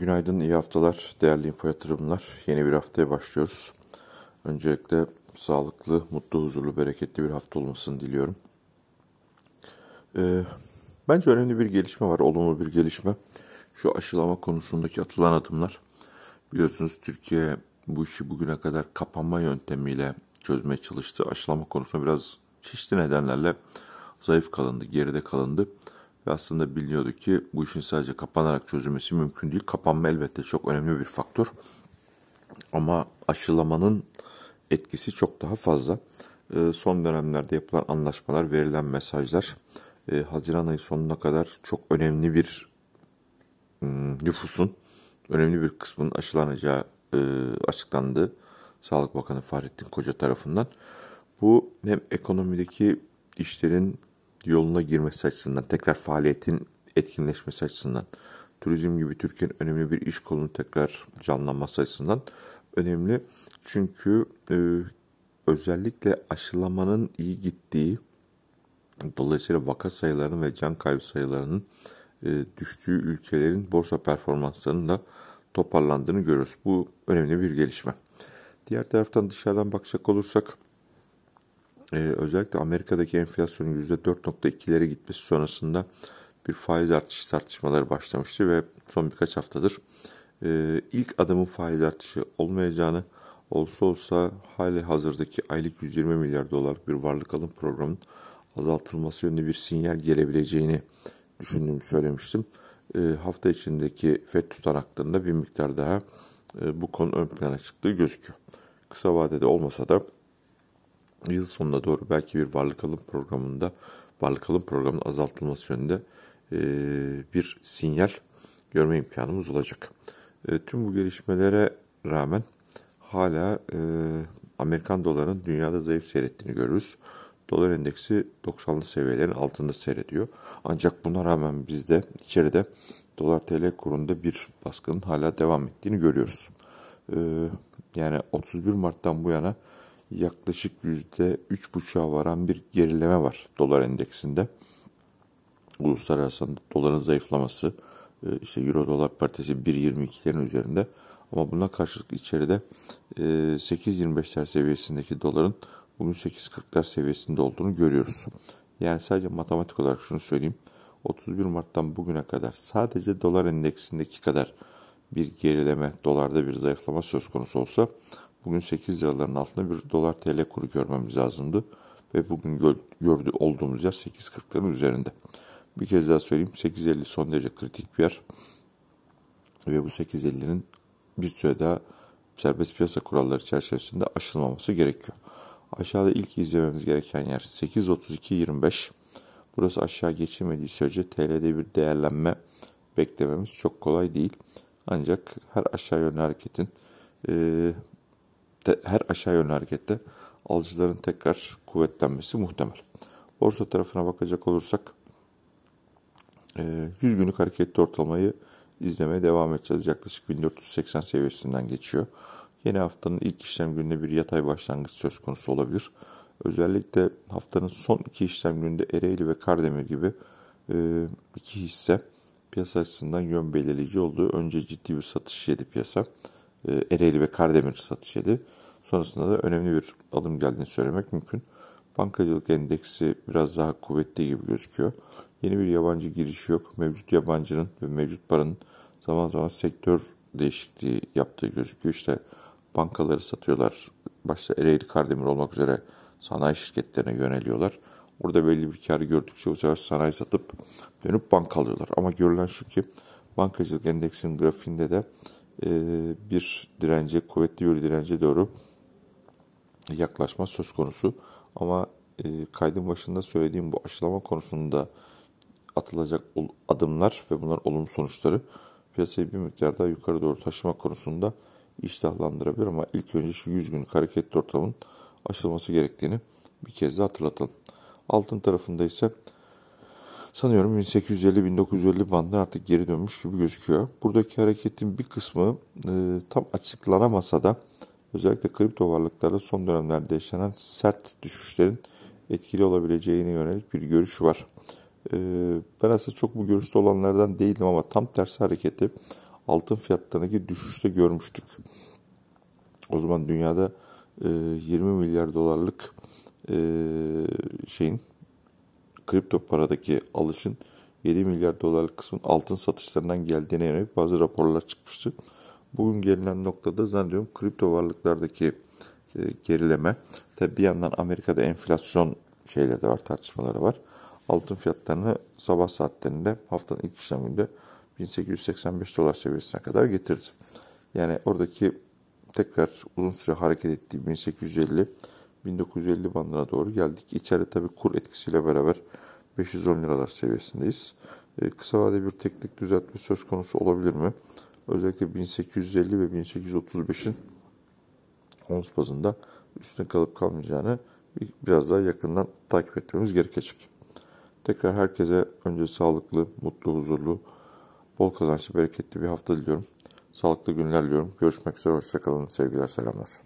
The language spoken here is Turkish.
Günaydın, iyi haftalar, değerli info yatırımlar. Yeni bir haftaya başlıyoruz. Öncelikle sağlıklı, mutlu, huzurlu, bereketli bir hafta olmasını diliyorum. Ee, bence önemli bir gelişme var, olumlu bir gelişme. Şu aşılama konusundaki atılan adımlar. Biliyorsunuz Türkiye bu işi bugüne kadar kapanma yöntemiyle çözmeye çalıştı. Aşılama konusunda biraz çeşitli nedenlerle zayıf kalındı, geride kalındı. Ve aslında biliniyordu ki bu işin sadece kapanarak çözülmesi mümkün değil. Kapanma elbette çok önemli bir faktör. Ama aşılamanın etkisi çok daha fazla. Ee, son dönemlerde yapılan anlaşmalar, verilen mesajlar e, Haziran ayı sonuna kadar çok önemli bir hmm, nüfusun önemli bir kısmının aşılanacağı e, açıklandı. Sağlık Bakanı Fahrettin Koca tarafından. Bu hem ekonomideki işlerin yoluna girmesi açısından, tekrar faaliyetin etkinleşmesi açısından, turizm gibi Türkiye'nin önemli bir iş kolunun tekrar canlanması açısından önemli. Çünkü e, özellikle aşılamanın iyi gittiği, dolayısıyla vaka sayılarının ve can kaybı sayılarının e, düştüğü ülkelerin borsa performanslarının da toparlandığını görüyoruz. Bu önemli bir gelişme. Diğer taraftan dışarıdan bakacak olursak e, özellikle Amerika'daki enflasyonun %4.2'lere gitmesi sonrasında bir faiz artışı tartışmaları başlamıştı ve son birkaç haftadır e, ilk adımın faiz artışı olmayacağını olsa olsa hali hazırdaki aylık 120 milyar dolar bir varlık alım programının azaltılması yönünde bir sinyal gelebileceğini düşündüğümü söylemiştim. E, hafta içindeki FED tutanaklarında bir miktar daha e, bu konu ön plana çıktığı gözüküyor. Kısa vadede olmasa da yıl sonuna doğru belki bir varlık alım programında varlık alım programının azaltılması yönünde e, bir sinyal görme imkanımız olacak. E, tüm bu gelişmelere rağmen hala e, Amerikan dolarının dünyada zayıf seyrettiğini görürüz. Dolar endeksi 90'lı seviyelerin altında seyrediyor. Ancak buna rağmen bizde içeride dolar TL kurunda bir baskının hala devam ettiğini görüyoruz. Ee, yani 31 Mart'tan bu yana yaklaşık %3,5'a varan bir gerileme var dolar endeksinde. Uluslararası doların zayıflaması, e, işte Euro dolar paritesi 1.22'lerin üzerinde. Ama buna karşılık içeride 8.25'ler e, seviyesindeki doların bugün 8.40'lar seviyesinde olduğunu görüyoruz. Yani sadece matematik olarak şunu söyleyeyim. 31 Mart'tan bugüne kadar sadece dolar endeksindeki kadar bir gerileme, dolarda bir zayıflama söz konusu olsa bugün 8 liraların altında bir dolar TL kuru görmemiz lazımdı. Ve bugün gördü olduğumuz yer 8.40'ların üzerinde. Bir kez daha söyleyeyim 8.50 son derece kritik bir yer. Ve bu 8.50'nin bir süre daha serbest piyasa kuralları çerçevesinde aşılmaması gerekiyor. Aşağıda ilk izlememiz gereken yer 8.32.25. Burası aşağı geçilmediği sürece TL'de bir değerlenme beklememiz çok kolay değil. Ancak her aşağı yönlü hareketin de, her aşağı yönlü harekette alıcıların tekrar kuvvetlenmesi muhtemel. Borsa tarafına bakacak olursak e, 100 günlük hareketli ortalamayı izlemeye devam edeceğiz. Yaklaşık 1480 seviyesinden geçiyor. Yeni haftanın ilk işlem gününde bir yatay başlangıç söz konusu olabilir. Özellikle haftanın son iki işlem gününde Ereğli ve Kardemir gibi e, iki hisse piyasa açısından yön belirleyici olduğu önce ciddi bir satış yedi piyasa. E, Ereğli ve Kardemir satış yedi. Sonrasında da önemli bir alım geldiğini söylemek mümkün. Bankacılık endeksi biraz daha kuvvetli gibi gözüküyor. Yeni bir yabancı giriş yok. Mevcut yabancının ve mevcut paranın zaman zaman sektör değişikliği yaptığı gözüküyor. İşte bankaları satıyorlar. Başta Ereğli Kardemir olmak üzere sanayi şirketlerine yöneliyorlar. Orada belli bir kar gördükçe bu sefer sanayi satıp dönüp banka alıyorlar. Ama görülen şu ki bankacılık endeksinin grafiğinde de bir dirence, kuvvetli bir dirence doğru yaklaşma söz konusu. Ama e, kaydın başında söylediğim bu aşılama konusunda atılacak adımlar ve bunların olumlu sonuçları piyasayı bir miktar daha yukarı doğru taşıma konusunda iştahlandırabilir ama ilk önce şu 100 günlük hareketli ortamın aşılması gerektiğini bir kez daha hatırlatalım. Altın tarafında ise sanıyorum 1850-1950 bandına artık geri dönmüş gibi gözüküyor. Buradaki hareketin bir kısmı e, tam açıklanamasa da özellikle kripto varlıklarda son dönemlerde yaşanan sert düşüşlerin etkili olabileceğine yönelik bir görüş var. E, ben aslında çok bu görüşte olanlardan değildim ama tam tersi hareketi altın fiyatlarındaki düşüşte görmüştük. O zaman dünyada 20 milyar dolarlık şeyin kripto paradaki alışın 7 milyar dolarlık kısmın altın satışlarından geldiğine yönelik bazı raporlar çıkmıştı. Bugün gelinen noktada zannediyorum kripto varlıklardaki e, gerileme. Tabi bir yandan Amerika'da enflasyon şeyleri de var, tartışmaları var. Altın fiyatlarını sabah saatlerinde haftanın ilk işleminde 1885 dolar seviyesine kadar getirdi. Yani oradaki tekrar uzun süre hareket ettiği 1850 1950 bandına doğru geldik. İçeride tabi kur etkisiyle beraber 510 liralar seviyesindeyiz. E, kısa vade bir teknik düzeltme söz konusu olabilir mi? Özellikle 1850 ve 1835'in ons bazında üstüne kalıp kalmayacağını biraz daha yakından takip etmemiz gerekecek. Tekrar herkese önce sağlıklı, mutlu, huzurlu, bol kazançlı, bereketli bir hafta diliyorum. Sağlıklı günler diliyorum. Görüşmek üzere, hoşçakalın, sevgiler, selamlar.